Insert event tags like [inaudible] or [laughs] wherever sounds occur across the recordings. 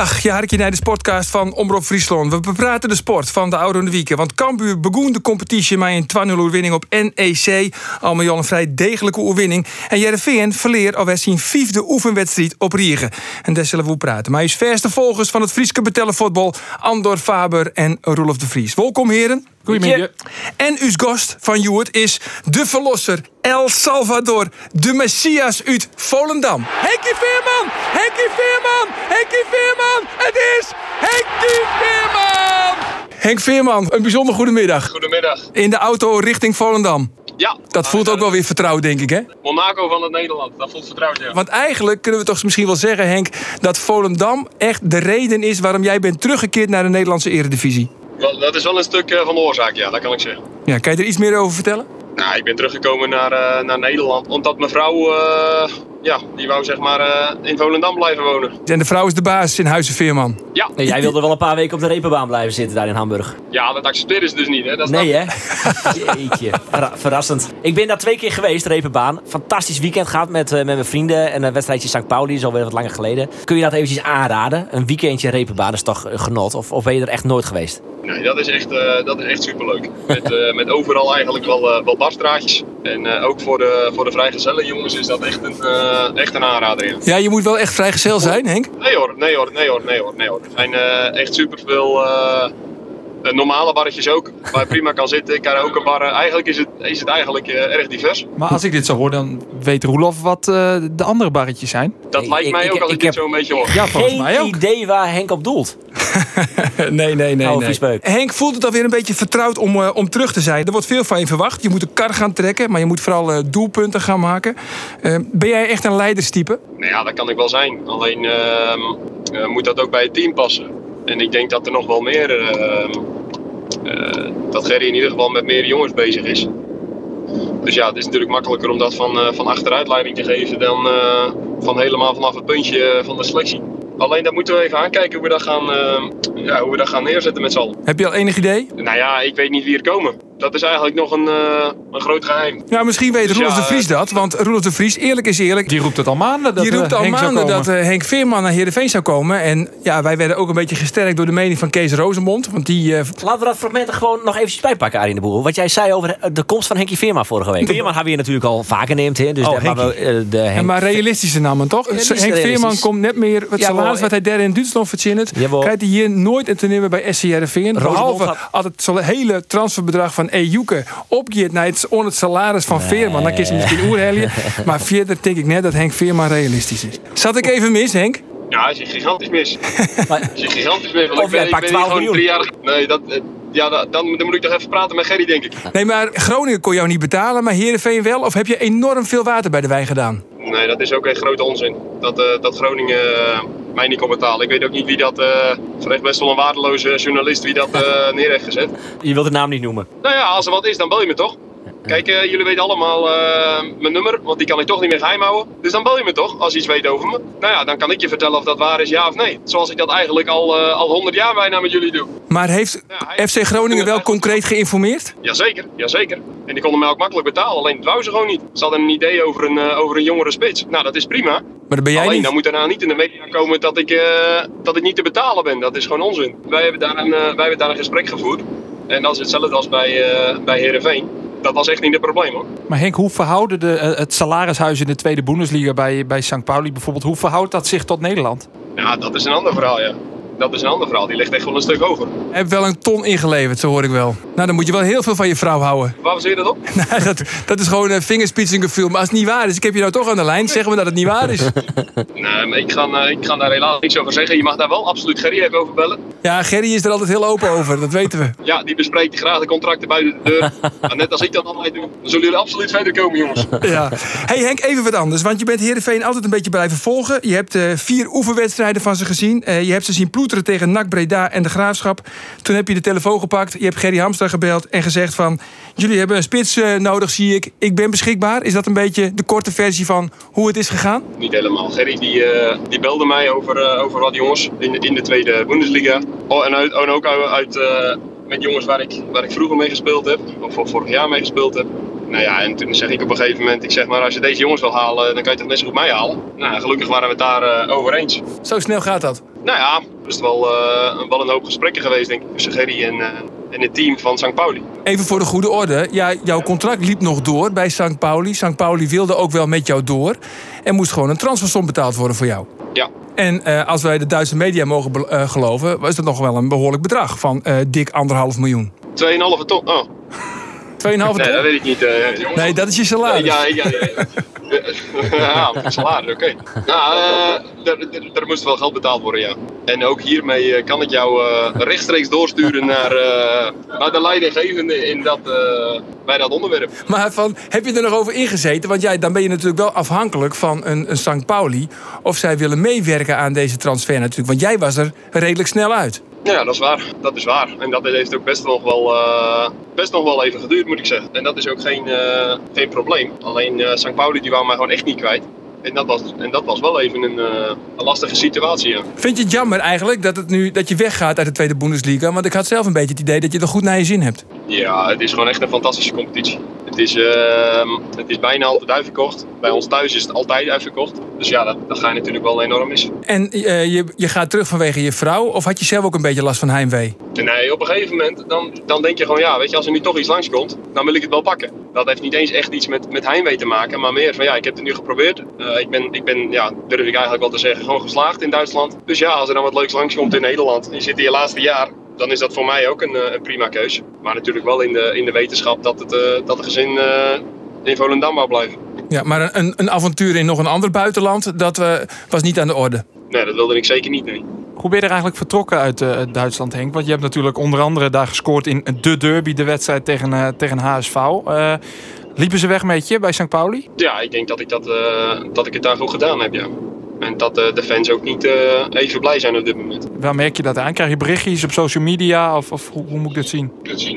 Dag, je hartje naar de sportcast van Omroep Friesland. We bepraten de sport van de oude Wieken. Want Cambuur begon de competitie met een 2-0 overwinning op NEC. Allemaal al een vrij degelijke overwinning. En Jereveen verleer alweer zijn vijfde oefenwedstrijd op Riegen. En daar zullen we praten. Maar is verste volgers van het Frieske betellen voetbal... Andor Faber en Roelof de Vries. Welkom heren. Goedemiddag. En uw gast van Joert is de verlosser El Salvador, de Messias uit Volendam. Henkie Veerman! Henkie Veerman! Henkie Veerman! Het is Henkie Veerman! Henk Veerman, een bijzonder goedemiddag. Goedemiddag. In de auto richting Volendam. Ja. Dat voelt ook wel weer vertrouwd, denk ik, hè? Monaco van het Nederland. Dat voelt vertrouwd, ja. Want eigenlijk kunnen we toch misschien wel zeggen, Henk, dat Volendam echt de reden is waarom jij bent teruggekeerd naar de Nederlandse Eredivisie. Dat is wel een stuk eh, van de oorzaak, ja. Dat kan ik zeggen. Ja, kan je er iets meer over vertellen? Nou, ik ben teruggekomen naar, eh, naar Nederland. Omdat mijn vrouw, eh, ja, die wou zeg maar eh, in Volendam blijven wonen. En de vrouw is de baas in Huizen Veerman. Ja. Nee, jij wilde wel een paar weken op de repenbaan blijven zitten daar in Hamburg. Ja, dat accepteren ze dus niet, hè. Dat snap Nee, ik. hè? Jeetje. Verra- verrassend. Ik ben daar twee keer geweest, repenbaan. Fantastisch weekend gehad met, eh, met mijn vrienden. En een wedstrijdje St. Pauli, is alweer wat langer geleden. Kun je dat eventjes aanraden? Een weekendje repenbaan is toch een genot? Of, of ben je er echt nooit geweest? Nee, dat is echt, eh, dat is echt superleuk. Met, eh, met overal eigenlijk wel, eh, wel barstraatjes. En eh, ook voor de, voor de vrijgezellen jongens is dat echt een, eh, echt een aanrader, ja. Ja, je moet wel echt vrijgezel zijn, Henk. Nee hoor, nee hoor, nee hoor, nee hoor, nee hoor. Er zijn eh, echt superveel eh eh, normale barretjes ook, waar je prima kan zitten. Karaokebarren. Eigenlijk is het, is het eigenlijk eh, erg divers. Maar als ik dit zo hoor, dan weet Roelof wat eh, de andere barretjes zijn. Dat Ik- lijkt ik- mij ik- ook als ik ik, dit zo een beetje hoor. Ja, volgens Geen mij ook. idee waar Henk op doelt. [laughs] Nee, nee, nee. Oh. Henk voelt het alweer een beetje vertrouwd om, eh, om terug te zijn. Er wordt veel van je verwacht. Je moet een kar gaan trekken, maar je moet vooral eh, doelpunten gaan maken. Ben jij echt een leiderstype? Nou ja, dat kan ik wel zijn. Alleen ehm, eh, moet dat ook bij het team passen. En ik denk dat er nog wel meer. ehm, eh, dat Gerry in ieder geval met meer jongens bezig is. Dus ja, het is natuurlijk makkelijker om dat van, eh, van achteruit leiding te geven dan eh, van helemaal vanaf het puntje eh, van de selectie. Alleen dat moeten we even aankijken hoe we dat gaan, eh, ja, hoe we dat gaan neerzetten met z'n allen. Heb je al enig idee? Nou ja, ik weet niet wie er komen. Dat is eigenlijk nog een, eh, een groot geheim. Nou, misschien weet Dus Roelof ja, de Vries dat. Want Roelof de Vries, eerlijk is eerlijk... Die roept het al maanden. Dat Die roept eh, al Henk maanden dat eh, Henk Veerman naar Heerenveen zou komen. En ja, wij werden ook een beetje gesterkt door de mening van Kees Rozenmond. Want die... eh, Laten we dat fragment er gewoon nog eventjes bijpakken, Arie de Boer. Wat jij zei over de komst van Henkie Veerman vorige week. Veerman hebben we hier natuurlijk al vaker neemt. Hè? Dus Oh, daar hebben we, eh, de en Henk... maar realistische namen, toch? Ja, Henk. Veerman komt net meer... Het Jawel, salaris wat hij daar in Duitsland verzint... Jawel. krijgt hij hier nooit een toernooi bij SC Heerenveen. Rozenmond Behalve had- als het zo'n hele transferbedrag van Ejuke opgeeft naar het, onder het salaris van Veerman. Dan kun je misschien oerhelien. [laughs] Maar verder denk ik net dat Henk Veerman realistisch is. Zat ik even mis, Henk? Ja, hij is gigantisch mis. Maar- [laughs] Hij is gigantisch mis. Want Of ik ben, hij ik pakt ben hier 12 gewoon miljoen. drie jaar... Nee, dat, eh, ja, dan, dan moet ik toch even praten met Gerry, denk ik. Nee, maar Groningen kon jou niet betalen, maar Heerenveen wel? Of heb je enorm veel water bij de wijn gedaan? Nee, dat is ook echt grote onzin. Dat, eh, dat Groningen eh, mij niet kon betalen. Ik weet ook niet wie dat... is echt best wel een waardeloze journalist wie dat eh, neer heeft gezet. Je wilt de naam niet noemen. Nou ja, als er wat is, dan bel je me toch? Kijk, eh, jullie weten allemaal eh, mijn nummer, want die kan ik toch niet meer geheim houden. Dus dan bel je me toch, als je iets weet over me. Nou ja, dan kan ik je vertellen of dat waar is, ja of nee. Zoals ik dat eigenlijk al, eh, al 100 jaar bijna met jullie doe. Maar heeft Ja, FC Groningen wel concreet geïnformeerd? Jazeker, jazeker. En die konden mij ook makkelijk betalen, alleen dat wou ze gewoon niet. Ze hadden een idee over een, over een jongere spits. Nou, dat is prima. Maar dat ben jij Alleen niet. dan moet er nou niet in de media komen dat ik, dat ik niet te betalen ben. Dat is gewoon onzin. Wij hebben daar een, wij hebben daar een gesprek gevoerd. En dat is hetzelfde als bij, eh bij Heerenveen. Dat was echt niet het probleem hoor. Maar Henk, hoe verhouden de, eh, het salarishuis in de tweede Bundesliga bij, bij St. Pauli bijvoorbeeld, hoe verhoudt dat zich tot Nederland? Ja, dat is een ander verhaal, ja. Dat is een ander verhaal. Die ligt echt wel een stuk hoger. Je hebt wel een ton ingeleverd, zo hoor ik wel. Nou, dan moet je wel heel veel van je vrouw houden. [laughs] Waar baseer je dat op? [laughs] Nou, dat, dat is gewoon een vingerspitsengevoel. Maar als het niet waar is, ik heb je nou toch aan de lijn, zeggen we dat het niet waar is. [laughs] Nee, maar ik ga, eh, ik ga daar helaas niks over zeggen. Je mag daar wel absoluut Gerry even over bellen. Ja, Gerry is er altijd heel open over, dat weten we. Ja, die bespreekt graag de contracten buiten de deur. maar net als ik dat altijd doe, dan zullen jullie absoluut verder komen, jongens. Ja. Hey Henk, even wat anders. Want je bent Heerenveen altijd een beetje blijven volgen. Je hebt eh, vier oefenwedstrijden van ze gezien. Eh, je hebt ze zien ploeteren tegen NAC Breda en de Graafschap. Toen heb je de telefoon gepakt, je hebt Gerry Hamstra gebeld en gezegd van... jullie hebben een spits eh, nodig, zie ik. Ik ben beschikbaar. Is dat een beetje de korte versie van hoe het is gegaan? Niet helemaal. Gerry die, eh, die belde mij over, eh, over wat jongens in, in de tweede Bundesliga. Oh, en, uit, en ook uit, met jongens waar ik, waar ik vroeger mee gespeeld heb. Of vorig jaar mee gespeeld heb. Nou ja, en toen zeg ik op een gegeven moment, ik zeg maar als je deze jongens wil halen, dan kan je toch net zo goed mij halen. Nou, gelukkig waren we het daar eh, over eens. Zo snel gaat dat. Nou ja, er is wel, eh, wel een hoop gesprekken geweest denk ik tussen Gerry en, eh, en het team van St. Pauli. Even voor de goede orde. Ja, jouw contract liep nog door bij St. Pauli. St. Pauli wilde ook wel met jou door. En moest gewoon een transfersom betaald worden voor jou. Ja, En als wij de Duitse media mogen geloven, was dat nog wel een behoorlijk bedrag van dik anderhalf miljoen. 2,5 ton. Oh, 2,5 nee, dat ton? weet ik niet. eh. Nee, dat is je salaris. Ja, ja, ja. ja, [laughs] ja salaris, oké. Nou, eh, er, moest wel geld betaald worden, ja. En ook hiermee eh, kan ik jou rechtstreeks doorsturen naar, naar de leidinggevende in dat, bij dat onderwerp. Maar van, heb je er nog over ingezeten? Want jij, dan ben je natuurlijk wel afhankelijk van een, een St. Pauli. Of zij willen meewerken aan deze transfer natuurlijk. Want jij was er redelijk snel uit. Ja, dat is waar. Dat is waar. En dat heeft ook best nog wel, eh, best nog wel even geduurd, moet ik zeggen. En dat is ook geen, eh, geen probleem. Alleen eh St. Pauli die wou mij gewoon echt niet kwijt. En dat was, en dat was wel even een, een lastige situatie, ja. Vind je het jammer eigenlijk dat, het nu, dat je weggaat uit de Tweede Bundesliga? Want ik had zelf een beetje het idee dat je er goed naar je zin hebt. Ja, het is gewoon echt een fantastische competitie. Het is, ehm, het is bijna altijd uitverkocht. Bij ons thuis is het altijd uitverkocht. Dus ja, dat, dat ga je natuurlijk wel enorm missen. En eh, je, je gaat terug vanwege je vrouw? Of had je zelf ook een beetje last van heimwee? Nee, op een gegeven moment dan, dan denk je gewoon, ja, weet je, als er nu toch iets langskomt, dan wil ik het wel pakken. Dat heeft niet eens echt iets met, met heimwee te maken, maar meer van, ja, ik heb het nu geprobeerd. Eh, ik ben, ik ben, ja, durf ik eigenlijk wel te zeggen, gewoon geslaagd in Duitsland. Dus ja, als er dan wat leuks langskomt in Nederland en je zit in je laatste jaar, dan is dat voor mij ook een, eh, een prima keus. Maar natuurlijk wel in de, in de wetenschap dat het, eh, dat het gezin eh, in Volendam wou blijven. Ja, maar een, een avontuur in nog een ander buitenland, dat was niet aan de orde. Nee, dat wilde ik zeker niet, nee. Hoe ben je er eigenlijk vertrokken uit eh, Duitsland, Henk? Want je hebt natuurlijk onder andere daar gescoord in de derby, de wedstrijd tegen, eh, tegen HSV. Eh, liepen ze weg met je bij St. Pauli? Ja, ik denk dat ik, dat, eh, dat ik het daar goed gedaan heb, ja. En dat eh, de fans ook niet eh, even blij zijn op dit moment. Waar merk je dat aan? Krijg je berichtjes op social media? Of, of hoe, hoe moet ik dit zien?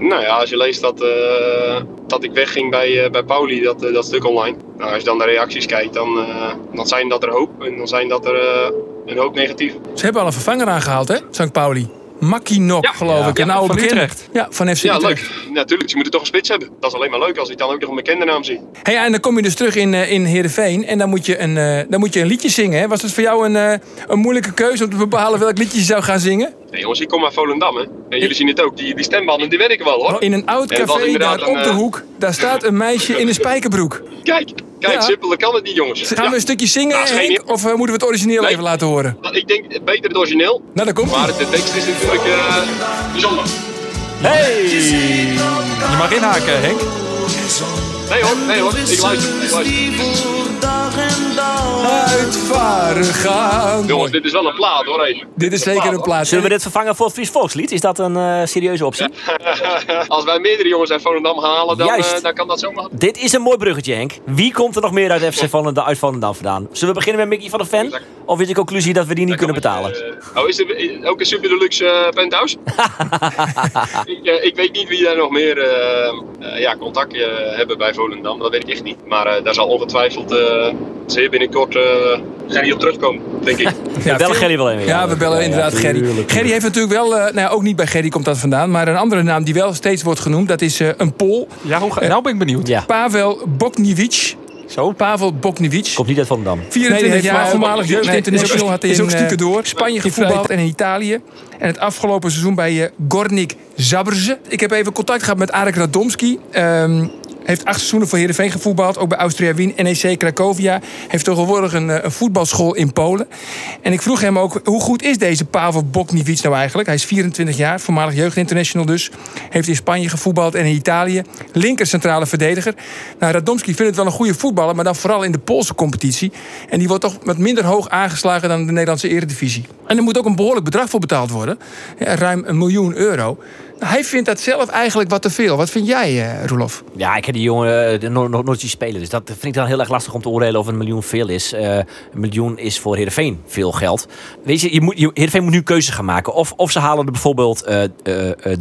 Nou ja, als je leest dat, eh, dat ik wegging bij, eh, bij Pauli, dat, dat stuk online. Nou, als je dan de reacties kijkt, dan, eh, dan zijn dat er hoop. En dan zijn dat er eh, een hoop negatief. Ze hebben al een vervanger aangehaald, hè, St. Pauli. Makinok, geloof ik. Een ja, oude van. Utrecht. Ja, van FC Ja, Utrecht. leuk. Natuurlijk, ze moeten toch een spits hebben. Dat is alleen maar leuk als ik dan ook nog een bekende naam zie. Hey, en dan kom je dus terug in, eh, in Heerenveen en dan moet, je een, eh, dan moet je een liedje zingen. Hè? Was het voor jou een, eh, een moeilijke keuze om te bepalen welk liedje je zou gaan zingen? Nee jongens, ik kom uit Volendam hè. En jullie zien het ook, die, die stembanden die werken wel hoor. In een oud café daar een, op de eh, hoek, daar staat een meisje in een spijkerbroek. Kijk, kijk, Ja. simpeler kan het niet jongens. Gaan Ja. we een stukje zingen, Nou, geen- Henk? Of eh, moeten we het origineel Nee. even laten horen? Ik denk beter het origineel. Nou, daar komt Maar de tekst is natuurlijk eh, bijzonder. Hey! Je mag inhaken, Henk. Nee hoor, nee hoor, ik luister. Ik luister. Uitvaren gaan. Jongens, dit is wel een plaat hoor even. Dit is zeker een plaats. Zullen we dit vervangen voor het Fries Volkslied? Is dat een eh, serieuze optie? [laughs] Als wij meerdere jongens uit Volendam halen, dan, Juist. eh, dan kan dat zomaar. Dit is een mooi bruggetje, Henk. Wie komt er nog meer uit FC Volendam, uit Volendam vandaan? Zullen we beginnen met Mickey van der Ven? Of is de conclusie dat we die niet kunnen betalen? Eh, oh, is er ook een super deluxe penthouse? [laughs] ik, eh, ik weet niet wie daar nog meer eh, eh, ja, contact hebben bij Volendam. Dat weet ik echt niet. Maar eh, daar zal ongetwijfeld eh, zeer binnenkort eh Gerry op terugkomen, denk ik. [laughs] Ja, bellen veel- Gerry wel even, Ja, ja. we bellen Ja, inderdaad Gerry. Gerry heeft natuurlijk wel, eh, nou ja, ook niet bij Gerry komt dat vandaan, maar een andere naam die wel steeds wordt genoemd, dat is eh, een Pool. Ja, hoe ga- nou ben ik benieuwd. Ja, Pavel Bokniewicz. Zo. Pavel Bokniewicz. komt niet uit Volendam. 24 Nee, die jaar, heeft- voormalig jeugdinternational, had hij is ook in, eh, stiekem door. Spanje gevoetbald en in Italië. En het afgelopen seizoen bij Gornik Zabrze. Ik heb even contact gehad met Arek Radomski. Ehm, heeft acht seizoenen voor Heerenveen gevoetbald. Ook bij Austria Wien, NEC Cracovia. Heeft tegenwoordig een, eh, een voetbalschool in Polen. En ik vroeg hem ook, hoe goed is deze Pavel Bokniewicz nou eigenlijk? Hij is 24 jaar, voormalig jeugdinternational dus. Heeft in Spanje gevoetbald en in Italië. Linker centrale verdediger. Nou, Radomski vindt het wel een goede voetballer, maar dan vooral in de Poolse competitie. En die wordt toch wat minder hoog aangeslagen dan de Nederlandse eredivisie. En er moet ook een behoorlijk bedrag voor betaald worden. Ja, ruim een miljoen euro. Hij vindt dat zelf eigenlijk wat te veel. Wat vind jij, uh, Roelof? Ja, ik heb die jongen uh, nog, nooit zien spelen. Dus dat vind ik dan heel erg lastig om te oordelen of een miljoen veel is. Uh, een miljoen is voor Heerenveen veel geld. Weet je, je moet, je, Heerenveen moet nu keuzes gaan maken. Of, of ze halen er bijvoorbeeld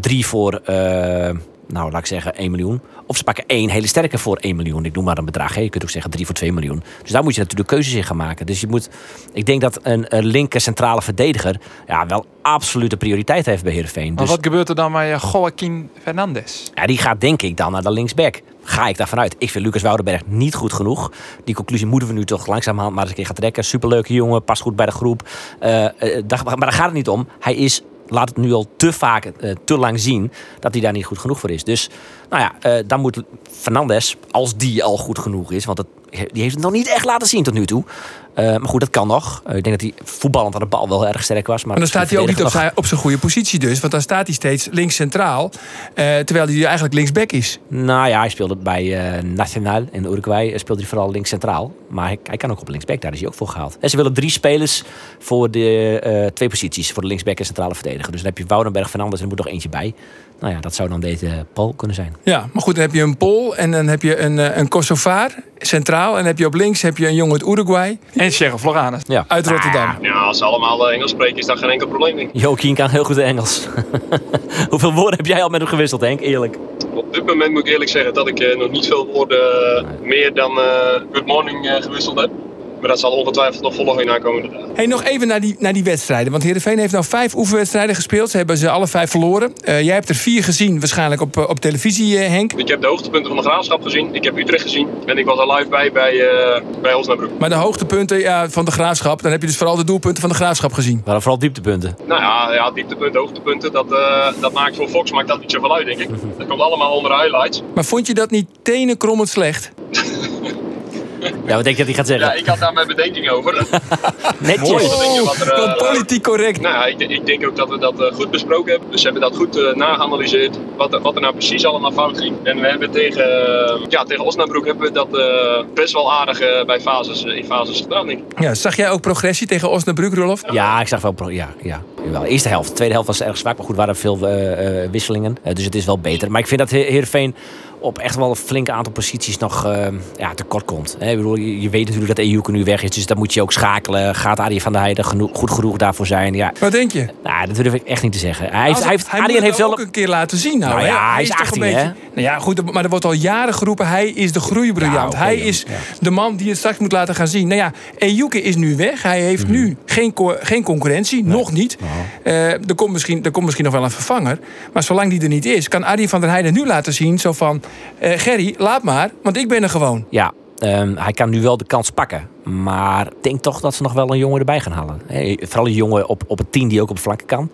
drie voor nou laat ik zeggen 1 miljoen. Of ze pakken één hele sterke voor 1 miljoen. Ik noem maar een bedrag. Hè. Je kunt ook zeggen 3 voor 2 miljoen. Dus daar moet je natuurlijk keuzes in gaan maken. Dus je moet, ik denk dat een, een linker centrale verdediger ja, wel absolute prioriteit heeft bij Heerenveen. Maar dus, wat gebeurt er dan met Joaquin Fernandes? Ja, die gaat denk ik dan naar de linksback. Ga ik daarvan uit. Ik vind Lucas Woudenberg niet goed genoeg. Die conclusie moeten we nu toch langzamerhand maar eens een keer gaan trekken. Superleuke jongen, past goed bij de groep. Uh, uh, daar, maar daar gaat het niet om. Hij is laat het nu al te vaak, uh, te lang zien, dat hij daar niet goed genoeg voor is. Dus nou ja, uh, dan moet Fernandes, als die al goed genoeg is, want die heeft het nog niet echt laten zien tot nu toe. Uh, maar goed, dat kan nog. Uh, ik denk dat hij voetballend aan de bal wel erg sterk was. Maar, maar dan staat hij ook niet op zijn, op zijn goede positie dus. Want dan staat hij steeds links centraal. Uh, terwijl hij eigenlijk linksback is. Nou ja, hij speelde bij Nacional in Uruguay. Speelde hij vooral links centraal. Maar hij, hij, kan ook op linksback. Daar is hij ook voor gehaald. En ze willen drie spelers voor de twee posities. Voor de linksback en centrale verdediger. Dus dan heb je Woudenberg, Fernandes en er moet nog eentje bij. Nou ja, dat zou dan deze Paul kunnen zijn. Ja, maar goed, dan heb je een Pool en dan heb je een, een Kosovaar centraal. En dan heb je op links heb je een jongen uit Uruguay. En Cheryl Floranus. Ja. Uit Rotterdam. Ja, als ze allemaal Engels spreken is dat geen enkel probleem. Denk ik. Joaquin kan heel goed Engels. [laughs] Hoeveel woorden heb jij al met hem gewisseld, Henk? Eerlijk. Op dit moment moet ik eerlijk zeggen dat ik uh, nog niet veel woorden uh, meer dan uh, good morning gewisseld heb. Maar dat zal ongetwijfeld nog volgen in aankomende dagen. Hey, nog even naar die, naar die wedstrijden. Want Heerenveen heeft nou vijf oefenwedstrijden gespeeld. Ze hebben ze alle vijf verloren. Uh, jij hebt er vier gezien, waarschijnlijk op, op televisie, uh, Henk. Ik heb de hoogtepunten van de graafschap gezien. Ik heb Utrecht gezien. En ik was er live bij bij, uh, bij Osnabrück. Maar de hoogtepunten ja, van de graafschap, dan heb je dus vooral de doelpunten van de graafschap gezien. Maar vooral dieptepunten. Nou ja, ja dieptepunten, hoogtepunten, dat, dat maakt voor Fox maakt dat niet zoveel uit, denk ik. Dat komt allemaal onder de highlights. Maar vond je dat niet tenenkrommend slecht? [laughs] Ja, wat denk je dat hij gaat zeggen? Ja, ik had daar mijn bedenking over. [laughs] Netjes. Mooi. Oh, wat er, uh, politiek correct. Nou ja, ik, ik, denk ook dat we dat uh, goed besproken hebben. Dus we hebben dat goed uh, nageanalyseerd. Wat, wat er nou precies allemaal fout ging. En we hebben tegen, ja, tegen Osnabrück hebben we dat best wel aardig bij fases, in fases gedaan, denk ik. Ja, zag jij ook progressie tegen Osnabrück, Rolof? Ja, ik zag wel. Pro ja, ja. Wel. Eerste helft. De tweede helft was erg zwak. Maar goed, er waren veel wisselingen. dus het is wel beter. Maar ik vind dat Heerenveen op echt wel een flink aantal posities nog uh, ja, tekort komt. He, ik bedoel, je, je, weet natuurlijk dat EUke nu weg is, dus dan moet je ook schakelen. Gaat Arie van der Heijden genoeg, goed genoeg daarvoor zijn? Ja. Wat denk je? Nou, dat durf ik echt niet te zeggen. Hij heeft, hij heeft, hij heeft wel ook een keer laten zien. Nou, Nou ja, hij is toch 18, een beetje- hè? Nou ja, goed, maar er wordt al jaren geroepen, hij is de groeibriljant. Ja, hij is ja. de man die het straks moet laten gaan zien. Nou ja, Ejuke is nu weg. Hij heeft Mhm. nu geen, co- geen concurrentie, nog niet. Nou. Eh, er, komt misschien, er komt misschien nog wel een vervanger. Maar zolang die er niet is, kan Arie van der Heijden nu laten zien... zo van, Gerry, laat maar, want ik ben er gewoon. Ja, ehm, hij kan nu wel de kans pakken. Maar ik denk toch dat ze nog wel een jongen erbij gaan halen. Hey, vooral een jongen op, op het team die ook op de flanken kan.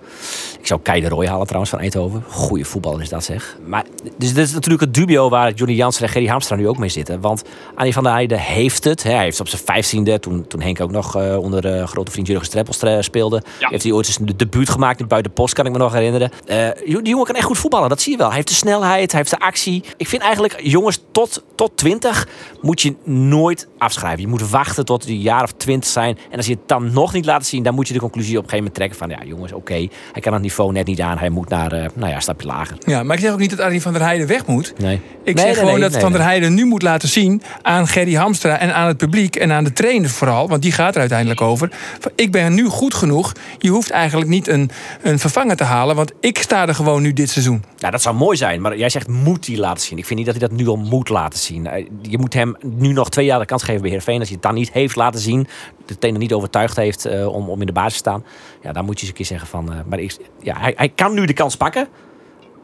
Ik zou Kei de Roy halen trouwens van Eindhoven. Goeie voetballer is dat zeg. Maar, dus dit is natuurlijk het dubio waar Johnny Jansen en Gerry Hamstra nu ook mee zitten. Want Annie van der Heijden heeft het. Hij heeft op zijn vijftiende, toen, toen Henk ook nog eh, onder de grote vriend Jurgen Streppels eh, speelde. Ja. Heeft hij ooit eens een debuut gemaakt in buiten post, kan ik me nog herinneren. Eh, die jongen kan echt goed voetballen, dat zie je wel. Hij heeft de snelheid, hij heeft de actie. Ik vind eigenlijk, jongens tot, tot 20 moet je nooit afschrijven. Je moet wachten tot die jaar of 20 zijn. En als je het dan nog niet laat zien, dan moet je de conclusie op een gegeven moment trekken van, ja jongens, oké, hij kan het niveau net niet aan. Hij moet naar, eh, nou ja, een stapje lager. Ja, maar ik zeg ook niet dat Arie van der Heijden weg moet. Nee. Ik Nee, zeg nee, gewoon nee, dat Van der. Heijden nu moet laten zien aan Gerry Hamstra en aan het publiek en aan de trainer vooral, want die gaat er uiteindelijk over. Ik ben nu goed genoeg. Je hoeft eigenlijk niet een, een vervanger te halen, want ik sta er gewoon nu dit seizoen. Nou, dat zou mooi zijn, maar jij zegt moet hij laten zien. Ik vind niet dat hij dat nu al moet laten zien. Eh, Je moet hem nu nog twee jaar de kans geven bij Heerenveen. Als hij het dan niet heeft laten zien, de trainer niet overtuigd heeft eh, om, om in de basis te staan. Ja, dan moet je eens een keer zeggen van... eh, maar ik, ja, hij, hij kan nu de kans pakken.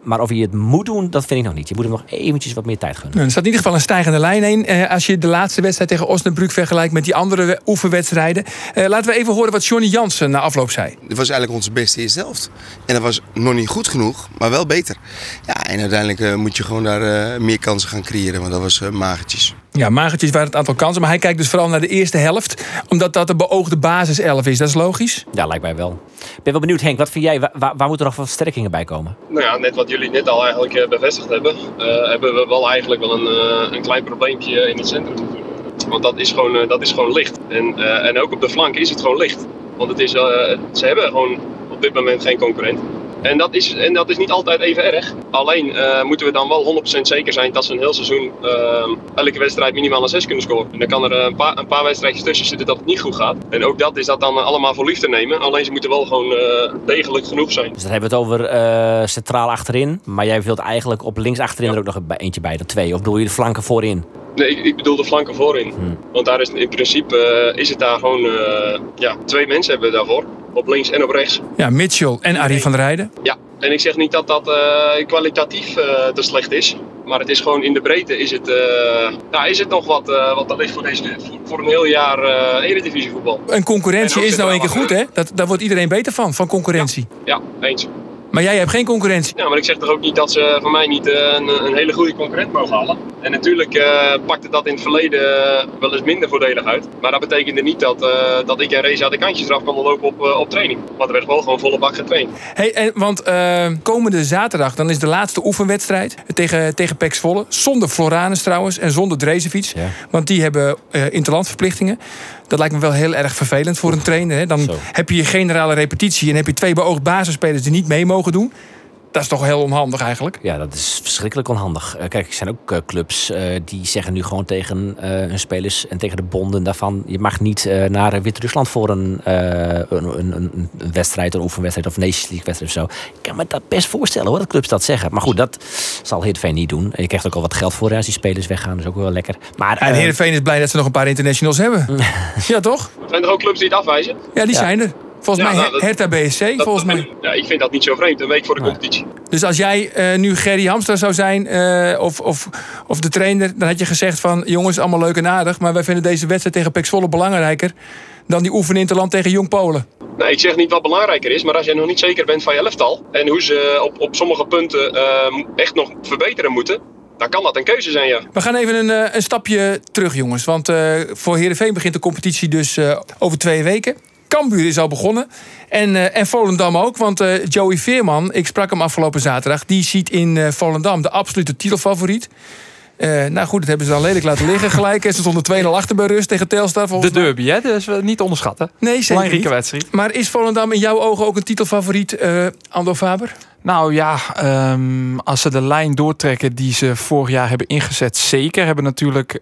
Maar of hij het moet doen, dat vind ik nog niet. Je moet hem nog eventjes wat meer tijd gunnen. Nou, er staat in ieder geval een stijgende lijn in. eh, als je de laatste wedstrijd tegen Osnabrück vergelijkt met die andere we- oefenwedstrijden. Eh, laten we even horen wat Johnny Jansen na afloop zei. Dit was eigenlijk onze beste eerste helft. En dat was nog niet goed genoeg, maar wel beter. Ja, en uiteindelijk eh, moet je gewoon daar eh, meer kansen gaan creëren, want dat was eh, magertjes. Ja, magertjes waren het aantal kansen, maar hij kijkt dus vooral naar de eerste helft. Omdat dat de beoogde basis 11 is. Dat is logisch. Ja, lijkt mij wel. Ik ben wel benieuwd, Henk. Wat vind jij? Waar, moeten er nog versterkingen bij komen? Nou ja, net wat jullie net al eigenlijk bevestigd hebben, eh, hebben we wel eigenlijk wel een, eh, een klein probleempje in het centrum. natuurlijk. Want dat is gewoon, eh, dat is gewoon licht. En, eh, en ook op de flank is het gewoon licht. Want het is, ze hebben gewoon op dit moment geen concurrent. En dat is, en dat is niet altijd even erg. Alleen eh, moeten we dan wel 100% zeker zijn dat ze een heel seizoen uh, elke wedstrijd minimaal een 6 kunnen scoren. En dan kan er een paar, een paar wedstrijdjes tussen zitten dat het niet goed gaat. En ook dat is dat dan allemaal voor lief te nemen. Alleen ze moeten wel gewoon uh, degelijk genoeg zijn. Dus dan hebben we het over centraal achterin. Maar jij wilt eigenlijk op links achterin ja. er ook nog eentje bij, de twee. Of bedoel je de flanken voorin? Nee, ik, ik bedoel de flanken voorin. Hmm. Want daar is in principe is het daar gewoon ja, twee mensen hebben we daarvoor. Op links en op rechts. Ja, Mitchell en Arie van der Rijden. Ja, en ik zeg niet dat dat uh, kwalitatief uh, te slecht is. Maar het is gewoon in de breedte is het, uh, nou, is het nog wat, wat er ligt voor, deze, voor een heel jaar Eredivisie voetbal. En concurrentie en is nou een keer goed hè? Dat, daar wordt iedereen beter van, van concurrentie. Ja, ja eens. Maar jij hebt geen concurrentie. Ja, maar ik zeg toch ook niet dat ze van mij niet een, een hele goede concurrent mogen halen. En natuurlijk uh, pakte dat in het verleden wel eens minder voordelig uit. Maar dat betekende niet dat, uh, dat ik en Reza de kantjes eraf konden lopen op, uh, op training. Want er werd wel gewoon volle bak getraind. Hey, en, want komende zaterdag dan is de laatste oefenwedstrijd tegen, tegen Pek Zwolle. Zonder Floranus trouwens en zonder Drezefiets. Ja. Want die hebben interlandverplichtingen. Dat lijkt me wel heel erg vervelend voor een trainer. Hè? Dan Zo. heb je je generale repetitie en heb je twee beoogd basisspelers die niet mee mogen doen. Dat is toch heel onhandig eigenlijk? Ja, dat is verschrikkelijk onhandig. Uh, kijk, er zijn ook uh, clubs uh, die zeggen nu gewoon tegen hun spelers en tegen de bonden daarvan: je mag niet naar Wit-Rusland voor een, een, een, een, wedstrijd, een oefenwedstrijd of Nations League wedstrijd of zo. Ik kan me dat best voorstellen hoor, dat clubs dat zeggen. Maar goed, dat zal Heerenveen niet doen. Je krijgt ook al wat geld voor als die spelers weggaan, dat is ook wel lekker. Maar, en Heerenveen is blij dat ze nog een paar internationals hebben. [laughs] ja, toch? Zijn er ook clubs die het afwijzen? Ja, die ja. zijn er. Volgens ja, mij nou, Hertha BSC, volgens mij. Ja, ik vind dat niet zo vreemd, een week voor de competitie. Dus als jij uh, nu Gerry Hamstra zou zijn, uh, of, of, of de trainer, dan had je gezegd van... jongens, allemaal leuk en aardig, maar wij vinden deze wedstrijd tegen Pek Zwolle belangrijker... dan die oefeninterland tegen Jong Polen. Nee, ik zeg niet wat belangrijker is, maar als jij nog niet zeker bent van je elftal... en hoe ze op, op sommige punten uh, echt nog verbeteren moeten... Dan kan dat een keuze zijn, ja. We gaan even een, een stapje terug, jongens. Want voor Heerenveen begint de competitie dus over twee weken. Cambuur is al begonnen. En, uh, en Volendam ook. Want uh, Joey Veerman, ik sprak hem afgelopen zaterdag... die ziet in uh, Volendam de absolute titelfavoriet. nou goed, dat hebben ze dan lelijk laten liggen gelijk. Ze stonden 2-0 achter bij rust tegen Telstar. De derby, hè? Is niet onderschatten. Nee, zeker Belangrijke wedstrijd. Maar is Volendam in jouw ogen ook een titelfavoriet, Ando Faber? Nou ja, um, als ze de lijn doortrekken die ze vorig jaar hebben ingezet... zeker. Hebben natuurlijk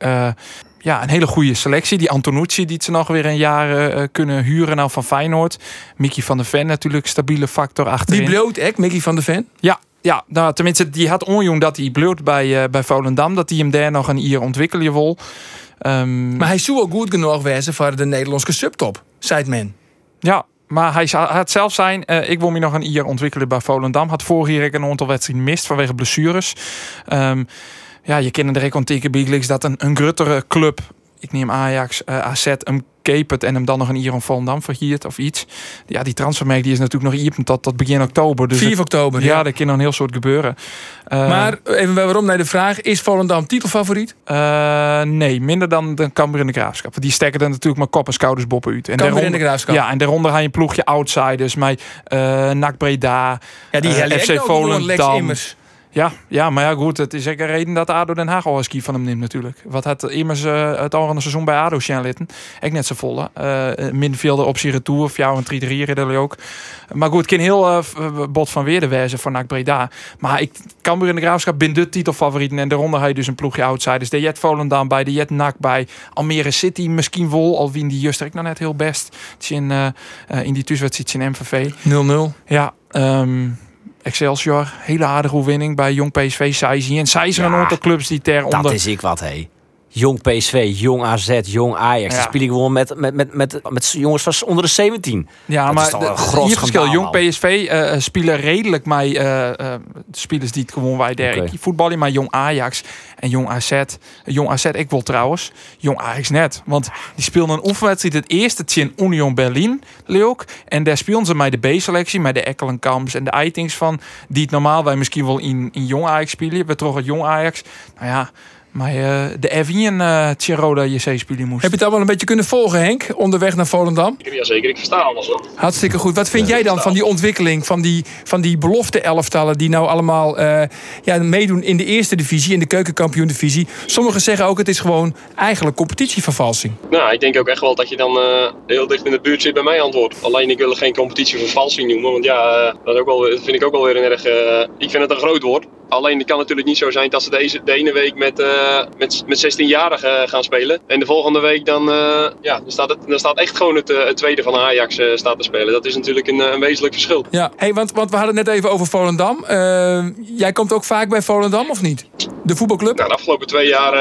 ja, een hele goede selectie. Die Antonucci die ze nog weer een jaar uh, kunnen huren nou van Feyenoord. Mickey van der Ven natuurlijk, stabiele factor achterin. Die bloot echt, Mickey van der Ven? Ja, ja, nou, tenminste, die had onjoen dat hij bloot bij, uh, bij Volendam. Dat hij hem daar nog een jaar ontwikkelen wil. Um, maar hij zou wel goed genoeg wezen voor de Nederlandse subtop, zei men. Ja, maar hij had zelf zijn, uh, ik wil me nog een jaar ontwikkelen bij Volendam. Had vorig jaar een aantal wedstrijden mist vanwege blessures. Um, ja, je kent de recontieke Big dat een, een gruttere club, ik neem Ajax, uh, AZ, hem keepert en hem dan nog een Iron Volendam verhiert of iets. Ja, die transfermerk die is natuurlijk nog hier tot, tot begin oktober. Dus 4 oktober. Ja, ja, dat kan nog een heel soort gebeuren. Uh, maar even waarom naar de vraag, is Volendam titelfavoriet? Uh, nee, minder dan de Cambuur in de Graafschap. Die stekken er natuurlijk maar kop en schouders boppen uit. En Cambuur in de Graafschap? Ja, en daaronder ga je een ploegje outsiders. Met uh, NAC Breda, ja, die FC Volendam. Ja, ja, maar ja, goed. Het is zeker een reden dat ADO Den Haag al een ski van hem neemt natuurlijk. Wat had immers uh, het al seizoen bij ADO litten. Ik net zo volle. Uh, middenvelder op zijn retour. Of jou een 3 3 redden ook. Maar goed, kan heel uh, bot van weer de wijze van NAC Breda. Maar ik kan weer in de graafschap binnen de titelfavorieten. En daaronder ga je dus een ploegje outsiders. De Jet Volendam bij, de Jet NAC bij. Almere City misschien wel. Al wien die Juster ik nou net heel best. Het is in, in die thuiswedstrijd in MVV. 0-0. Ja, um, Excelsior, hele aardige overwinning bij Jong PSV, Saisi. En zijn ja, een aantal clubs die ter onder... Dat is ik wat, hé. Jong PSV, Jong AZ, Jong Ajax. Ja. Die spelen gewoon met, met, met, met, met jongens van onder de 17. Ja, dat maar is een groot verschil. Jong PSV uh, spelen redelijk uh, uh, spelers die het gewoon wij der okay. voetballen. Maar Jong Ajax en Jong AZ. Jong AZ, ik wil trouwens. Jong Ajax net. Want die speelden een oefenwedstrijd het eerste in Union Berlin, leuk. En daar speelden ze met de B-selectie, met de Ekkelenkamps en de Eitings van. Die het normaal wij misschien wel in, in Jong Ajax spelen. We toch het Jong Ajax. Nou ja Maar eh, de Evian uh, Tjeroda JC spelen moest. Heb je het allemaal een beetje kunnen volgen, Henk? Onderweg naar Volendam? Ja, zeker. Ik versta alles hoor. Hartstikke goed. Wat vind jij dan van die ontwikkeling van die, van die belofte elftallen die nou allemaal uh, ja, meedoen in de eerste divisie, in de keukenkampioen divisie? Sommigen zeggen ook het is gewoon eigenlijk competitievervalsing. Nou, ik denk ook echt wel dat je dan uh, heel dicht in de buurt zit bij mij antwoord. Alleen ik wil er geen competitievervalsing noemen, want ja, dat, ook wel, dat vind ik ook wel weer een erg... ik vind het een groot woord. Alleen het kan natuurlijk niet zo zijn dat ze deze, de ene week met, uh, met, met 16-jarigen gaan spelen. En de volgende week dan, uh, ja, dan, staat het, dan staat echt gewoon het, het tweede van Ajax staat te spelen. Dat is natuurlijk een, een wezenlijk verschil. Ja, hey, want, want we hadden het net even over Volendam. jij komt ook vaak bij Volendam of niet? De voetbalclub? Nou, de afgelopen twee jaar,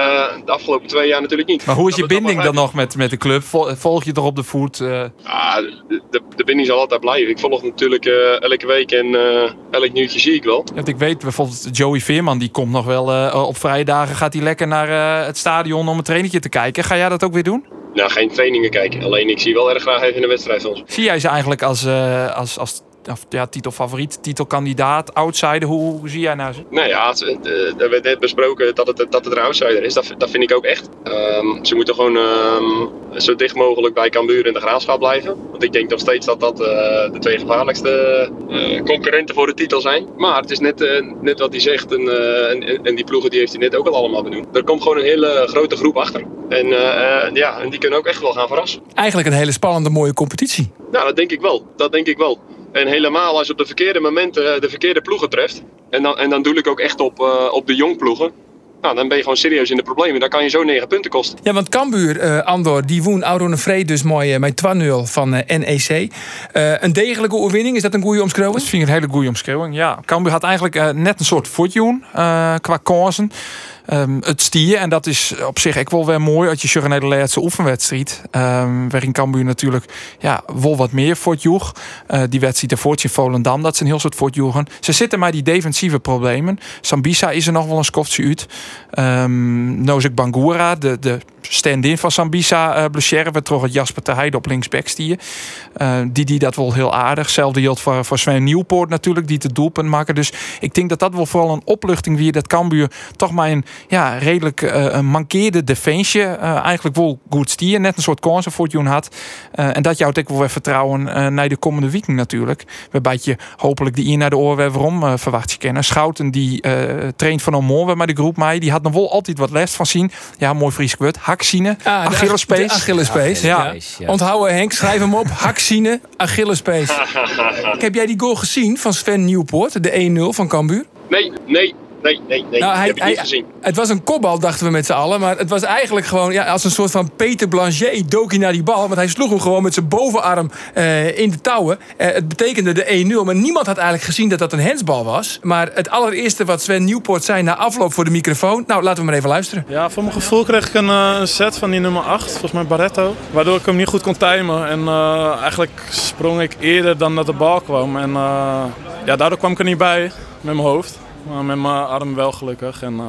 de afgelopen twee jaar natuurlijk niet. Maar hoe is je binding dan nog met, met de club? Volg je toch op de voet? Ja, de, de, de, binding zal altijd blijven. Ik volg natuurlijk elke week en elk nieuwtje zie ik wel. Want ik weet bijvoorbeeld Joey Veerman, die komt nog wel uh, op vrijdagen, gaat hij lekker naar uh, het stadion om een trainingje te kijken. Ga jij dat ook weer doen? Nou, geen trainingen kijken. Alleen ik zie wel erg graag even een wedstrijd van Zie jij ze eigenlijk als, uh, als, als of, ja, titelfavoriet, titelkandidaat, outsider? Hoe, hoe zie jij nou ze? Nou ja, er werd net besproken dat het, dat het een outsider is. Dat, dat vind ik ook echt. Um, ze moeten gewoon um, zo dicht mogelijk bij Cambuur en de Graafschap blijven. Want ik denk nog steeds dat dat uh, de twee gevaarlijkste uh, concurrenten voor de titel zijn. Maar het is net, uh, net wat hij zegt. En, en, en, die ploegen die heeft hij net ook al allemaal benoemd. Er komt gewoon een hele grote groep achter. En, ja, en die kunnen ook echt wel gaan verrassen. Eigenlijk een hele spannende, mooie competitie. Nou, dat denk ik wel. Dat denk ik wel. En helemaal als je op de verkeerde momenten de verkeerde ploegen treft. En dan, en dan doe ik ook echt op, uh, op de jongploegen. Nou, dan ben je gewoon serieus in de problemen. Dan kan je zo 9 punten kosten. Ja, want Cambuur, uh, Andor, die woon Auron Vrede dus mooi uh, met 2-0 van uh, NEC. een degelijke overwinning, is dat een goede omschrijving? Dat vind ik een hele goede omschrijving, ja. Cambuur had eigenlijk net een soort voetjoen qua kansen. Um, het stier. En dat is op zich ook wel weer mooi als je naar de oefenwedstrijd. Um, waarin Cambuur natuurlijk ja, wel wat meer voor het joeg. Uh, die wedstrijd ervoor in Volendam, dat zijn heel soort voor het Ze zitten maar die defensieve problemen. Sambisa is er nog wel een skoftje uit. Um, Nozik Bangura, de, de stand-in van Sambisa uh, blessure. We trokken Jasper te Heide op linksback stier. Uh, die die dat wel heel aardig. Hetzelfde geldt voor, voor Sven Nieuwpoort natuurlijk, die het doelpunt maken. Dus ik denk dat dat wel vooral een opluchting wie dat Cambuur toch maar een ja, redelijk uh, mankeerde defensie eigenlijk wel goed stier. Net een soort kansen voor had. en dat jou ook wel weer vertrouwen naar de komende weekend natuurlijk. Waarbij je hopelijk die in naar de weer waarom verwacht je kennen. Schouten die traint van Omor maar de groep mij. Die had nog wel altijd wat les van zien. Ja, mooi Fries kwart. Haksine, ah, Achillespees. Achillespees. Ja. ja. Onthouden Henk, schrijf hem op. [laughs] Haksine, Achillespees. [laughs] Heb jij die goal gezien van Sven Nieuwpoort, de 1-0 van Cambuur? Nee, nee, Nee, nee, nee. Nou, hij, heb ik niet gezien. Het was een kopbal, dachten we met z'n allen. Maar het was eigenlijk gewoon ja, als een soort van Peter Blanchet dook hij naar die bal. Want hij sloeg hem gewoon met zijn bovenarm uh, in de touwen. Uh, het betekende de 1-0. Maar niemand had eigenlijk gezien dat dat een hensbal was. Maar het allereerste wat Sven Nieuwpoort zei na afloop voor de microfoon. Nou, laten we maar even luisteren. Ja, voor mijn gevoel kreeg ik een, uh, een set van die nummer 8. Volgens mij Barretto. Waardoor ik hem niet goed kon timen. En eigenlijk sprong ik eerder dan dat de bal kwam. En ja, daardoor kwam ik er niet bij met mijn hoofd. Maar met mijn arm wel gelukkig. En uh,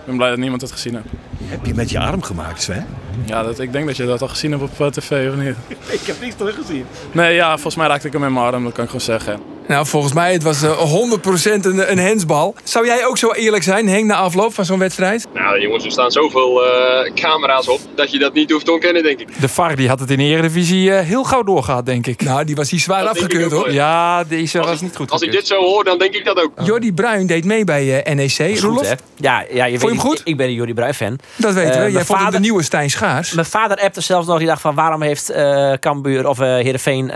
ik ben blij dat niemand het gezien heeft. Heb je met je arm gemaakt, Sven? Ja, dat, ik denk dat je dat al gezien hebt op uh, tv, of niet? [laughs] ik heb niks teruggezien. Nee, ja, volgens mij raakte ik hem met mijn arm, dat kan ik gewoon zeggen. Nou, volgens mij het was uh, 100% een, een hensbal. Zou jij ook zo eerlijk zijn, Henk, na afloop van zo'n wedstrijd? Nou, jongens, er staan zoveel uh, camera's op dat je dat niet hoeft te ontkennen, denk ik. De VAR die had het in de Eredivisie uh, heel gauw doorgehad, denk ik. Nou, die was hier zwaar dat afgekeurd, hoor. Ja, deze was niet goed. Als ik dit zo hoor, dan denk ik dat ook. Jordi Bruin deed mee bij NEC. Roelof? Goed, ja, ja, je Vond je hem goed? Ik, ik ben een Jordi Bruin fan. Dat weten we. Jij vond vader, de nieuwe Stijn Schaars. Mijn vader appte zelfs nog, die dacht van waarom heeft Cambuur of Heerenveen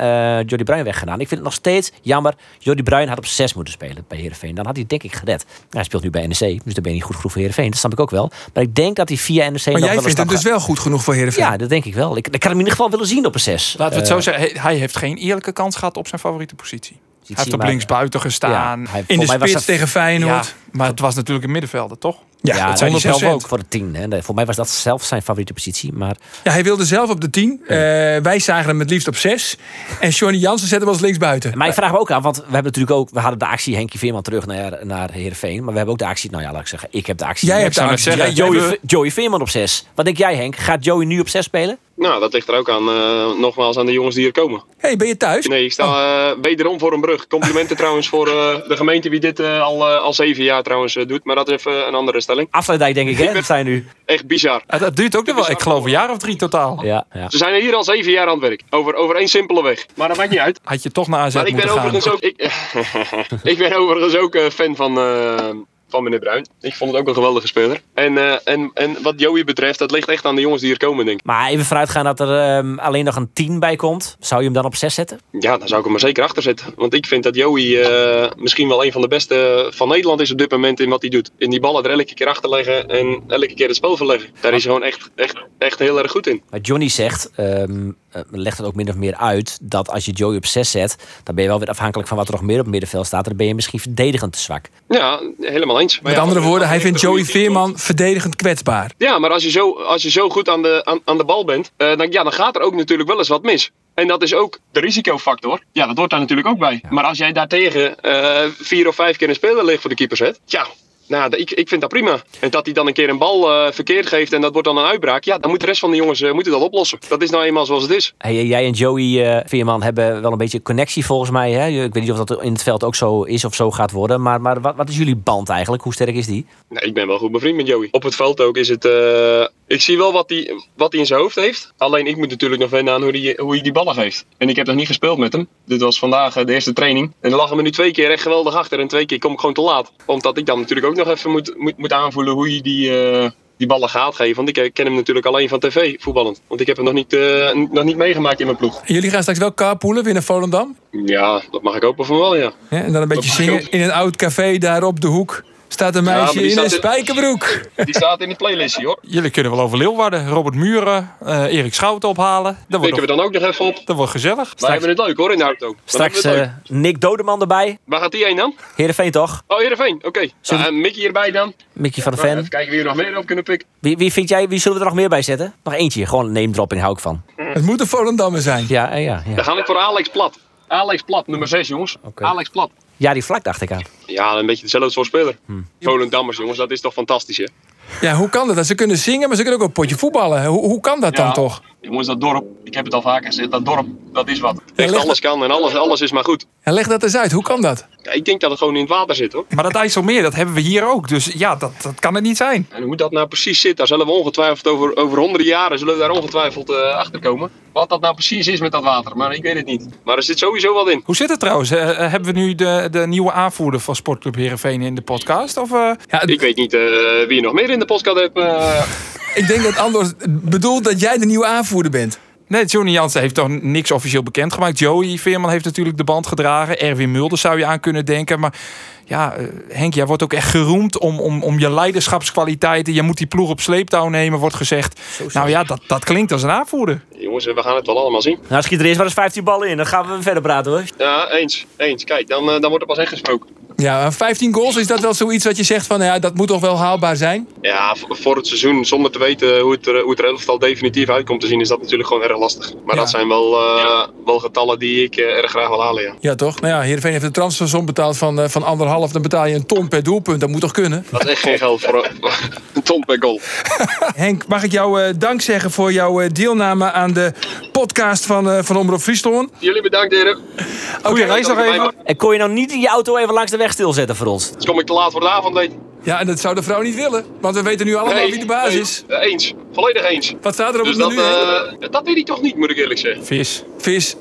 Jordi Bruin weggedaan. Ik vind het nog steeds jammer. Jordi Bruin had op 6 moeten spelen bij Heerenveen. Dan had hij denk ik gered. hij speelt nu bij NEC, dus dan ben je niet goed genoeg voor Heerenveen. Dat snap ik ook wel. Maar ik denk dat hij via NEC maar jij vindt hem dus wel goed genoeg voor Heerenveen? Ja, dat denk ik wel. Ik, ik kan hem in ieder geval willen zien op een 6. Laten we het zo eh, zeggen. Hij heeft geen eerlijke kans gehad op zijn favoriete positie. Hij heeft op links buiten gestaan. Ja, in de spits tegen Feyenoord. Ja, maar het was natuurlijk een middenvelder, toch? Ja, ja dat zei zelf ook. Voor de tien. Hè. Voor mij was dat zelf zijn favoriete positie. Maar... Ja, hij wilde zelf op de tien. Uh, wij zagen hem het liefst op zes. En Johnny Jansen zette hem als linksbuiten. Maar ik vraag me ook aan, want we hebben natuurlijk ook... We hadden de actie Henkie Veerman terug naar, naar Heerenveen. Maar we hebben ook de actie... Nou ja, laat ik zeggen. Ik heb de actie. Jij hebt de actie. Joey, Joey Veerman op zes. Wat denk jij Henk? Gaat Joey nu op zes spelen? Nou, dat ligt er ook aan, eh, nogmaals, aan de jongens die er komen. hey, ben je thuis? Nee, ik sta eh, wederom voor een brug. Complimenten [laughs] trouwens voor eh, de gemeente wie dit eh, al, eh, al zeven jaar trouwens doet. Maar dat is even een andere stelling. Afsluitdijk denk ik, hè? [laughs] Dat zijn nu. Echt bizar. Het, het duurt ook nog wel, ik geloof een jaar of drie totaal. Ja, ja. Ze zijn hier al zeven jaar aan het werk. Over, over één simpele weg. Maar dat maakt niet uit. Had je toch naar AZ Maar ik ben moeten gaan. overigens ook, ik, [laughs] ik ben overigens ook eh, fan van, eh, van meneer Bruin. Ik vond het ook een geweldige speler. En, eh, en, en wat Joey betreft, dat ligt echt aan de jongens die er komen, denk ik. Maar even vooruitgaan dat er ehm, alleen nog een 10 bij komt. Zou je hem dan op 6 zetten? Ja, daar zou ik hem maar zeker achter zetten. Want ik vind dat Joey eh, misschien wel een van de beste van Nederland is op dit moment in wat hij doet. In die ballen er elke keer achter leggen en elke keer het spel verleggen. Daar is hij gewoon echt, echt, echt heel erg goed in. Maar Johnny zegt, ehm, eh, legt het ook min of meer uit, dat als je Joey op 6 zet, dan ben je wel weer afhankelijk van wat er nog meer op middenveld staat. Dan ben je misschien verdedigend te zwak. Ja, helemaal eens. Maar Met ja, andere woorden, hij vindt Joey Veerman verdedigend kwetsbaar. Ja, maar als je zo, als je zo goed aan de, aan, aan de bal bent, eh, dan, ja, dan gaat er ook natuurlijk wel eens wat mis. En dat is ook de risicofactor. Ja, dat hoort daar natuurlijk ook bij. Maar als jij daartegen eh vier of vijf keer een speler ligt voor de keeper zet, ja, nou, ik, ik vind dat prima. En dat hij dan een keer een bal eh, verkeerd geeft en dat wordt dan een uitbraak, ja, dan moet de rest van de jongens eh, moeten dat oplossen. Dat is nou eenmaal zoals het is. Hey, jij en Joey eh, Veerman hebben wel een beetje connectie volgens mij. Hè? Ik weet niet of dat in het veld ook zo is of zo gaat worden. Maar, maar wat, wat is jullie band eigenlijk? Hoe sterk is die? Ik ben wel goed bevriend met Joey. Op het veld ook is het. eh, ik zie wel wat hij wat hij in zijn hoofd heeft. Alleen ik moet natuurlijk nog wennen aan hoe hij hoe hij die ballen geeft. En ik heb nog niet gespeeld met hem. Dit was vandaag eh, de eerste training. En dan lag hem er nu twee keer echt geweldig achter. En twee keer kom ik gewoon te laat. Omdat ik dan natuurlijk ook nog even moet, moet, moet aanvoelen hoe hij die. eh, die ballen gaat geven. Want ik eh, ken hem natuurlijk alleen van tv voetballend. Want ik heb hem nog niet, eh, nog niet meegemaakt in mijn ploeg. Jullie gaan straks wel carpoolen weer naar Volendam? Ja, dat mag ik hopen van wel, ja. En dan een beetje zingen in een oud café daar op de hoek. Staat een meisje in een spijkerbroek. Die staat in de playlist, hoor. Jullie kunnen wel over Leeuwarden, Robert Muren, eh, Erik Schouten ophalen. Dat wordt, Pikken we dan ook nog even op. dat wordt gezellig. Wij hebben het leuk hoor in de auto. Dan Straks eh, Nick Dodeman erbij. Waar gaat die heen dan? Heerenveen toch? Oh, Heerenveen. Oké. Zullen Nou, en Mickey erbij dan. Mickey van de Ven. Even kijken wie we nog meer op kunnen pikken. Wie, wie vind jij, wie zullen we er nog meer bij zetten? Nog eentje, gewoon name dropping hou ik van. Het moet een Volendammer zijn. Ja, eh, ja, ja. Dan ga ik voor Alex Plat. Alex Plat, nummer 6 jongens. Alex Plat. Ja, die vlak dacht ik aan. Ja, een beetje dezelfde soort speler. Volendammers jongens, dat is toch fantastisch hè? Ja, hoe kan dat? Ze kunnen zingen, maar ze kunnen ook een potje voetballen. Hoe, hoe kan dat dan toch? Jongens, dat dorp, ik heb het al vaker gezegd, dat dorp, dat is wat. Echt leg- alles kan en alles, alles is maar goed. En leg dat eens uit. Hoe kan dat? Ja, ik denk dat het gewoon in het water zit hoor. Maar dat IJsselmeer, dat hebben we hier ook. Dus ja, dat, dat kan het niet zijn. En hoe dat nou precies zit, daar zullen we ongetwijfeld over, over honderden jaren zullen we daar ongetwijfeld eh achter komen. Wat dat nou precies is met dat water, maar ik weet het niet. Maar er zit sowieso wat in. Hoe zit het trouwens? Eh, eh, hebben we nu de, de nieuwe aanvoerder van Sportclub Heerenveen in de podcast? Of, eh, Ja, Ik weet niet eh, wie je nog meer in de podcast hebt. Ik denk dat Andor bedoelt dat jij de nieuwe aanvoerder bent. Nee, Johnny Jansen heeft toch niks officieel bekendgemaakt. Joey Veerman heeft natuurlijk de band gedragen. Erwin Mulder zou je aan kunnen denken. Maar ja, eh, Henk, jij wordt ook echt geroemd om, om, om je leiderschapskwaliteiten. Je moet die ploeg op sleeptouw nemen, wordt gezegd. Nou ja, dat, dat klinkt als een aanvoerder. Jongens, we gaan het wel allemaal zien. Nou, schiet er eerst maar eens 15 ballen in. Dan gaan we verder praten hoor. Ja, eens. Eens. Kijk, dan, eh, dan wordt er pas echt gesproken. Ja, 15 goals, is dat wel zoiets wat je zegt van... Ja, dat moet toch wel haalbaar zijn? Ja, voor het seizoen, zonder te weten hoe het, er, hoe het elftal definitief uitkomt te zien, is dat natuurlijk gewoon erg lastig. Maar Ja. dat zijn wel, eh, wel getallen die ik eh, erg graag wil halen, ja. Ja, toch? Nou ja, Heerenveen heeft een transfersom betaald van, eh, van anderhalf. Dan betaal je een ton per doelpunt. Dat moet toch kunnen? Dat is echt geen geld voor een- ton per goal. [laughs] Henk, mag ik jou eh, dank zeggen voor jouw eh, deelname aan de podcast van, eh van Omroep Friesland? Jullie bedankt, heren. Goeie reis nog even. En kon je nou niet je auto even langs de weg stilzetten voor ons? Dus kom ik te laat voor de avondeten. Ja, en dat zou de vrouw niet willen. Want we weten nu allemaal wie de baas nee, is. eh, eens. Volledig eens. Wat staat er op Dus het dat, menu? Henk? eh, dat weet ik toch niet, moet ik eerlijk zeggen. Vis. Vis.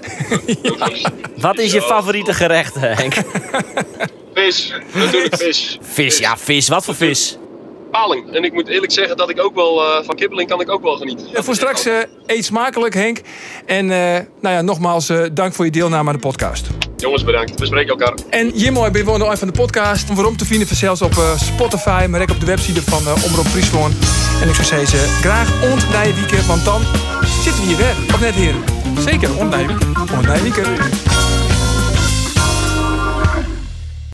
[laughs] Wat is je favoriete gerecht, Henk? Vis, natuurlijk [laughs] vis. Vis, ja, vis. Wat voor vis? Paling. En ik moet eerlijk zeggen dat ik ook wel, eh, van kibbeling kan ik ook wel genieten. En voor straks eh, eet smakelijk, Henk. En eh, nou ja, nogmaals dank voor je deelname aan de podcast. Jongens, bedankt. We spreken elkaar. En Jimmo, ben je nog van de podcast. Waarom te vinden zelfs op Spotify, maar ook op de website van Omroep Friesland. En ik zou zeggen, graag ontnijwieken, want dan zitten we hier weer. Of net, heren? Zeker, onneem. Ontnijwieken.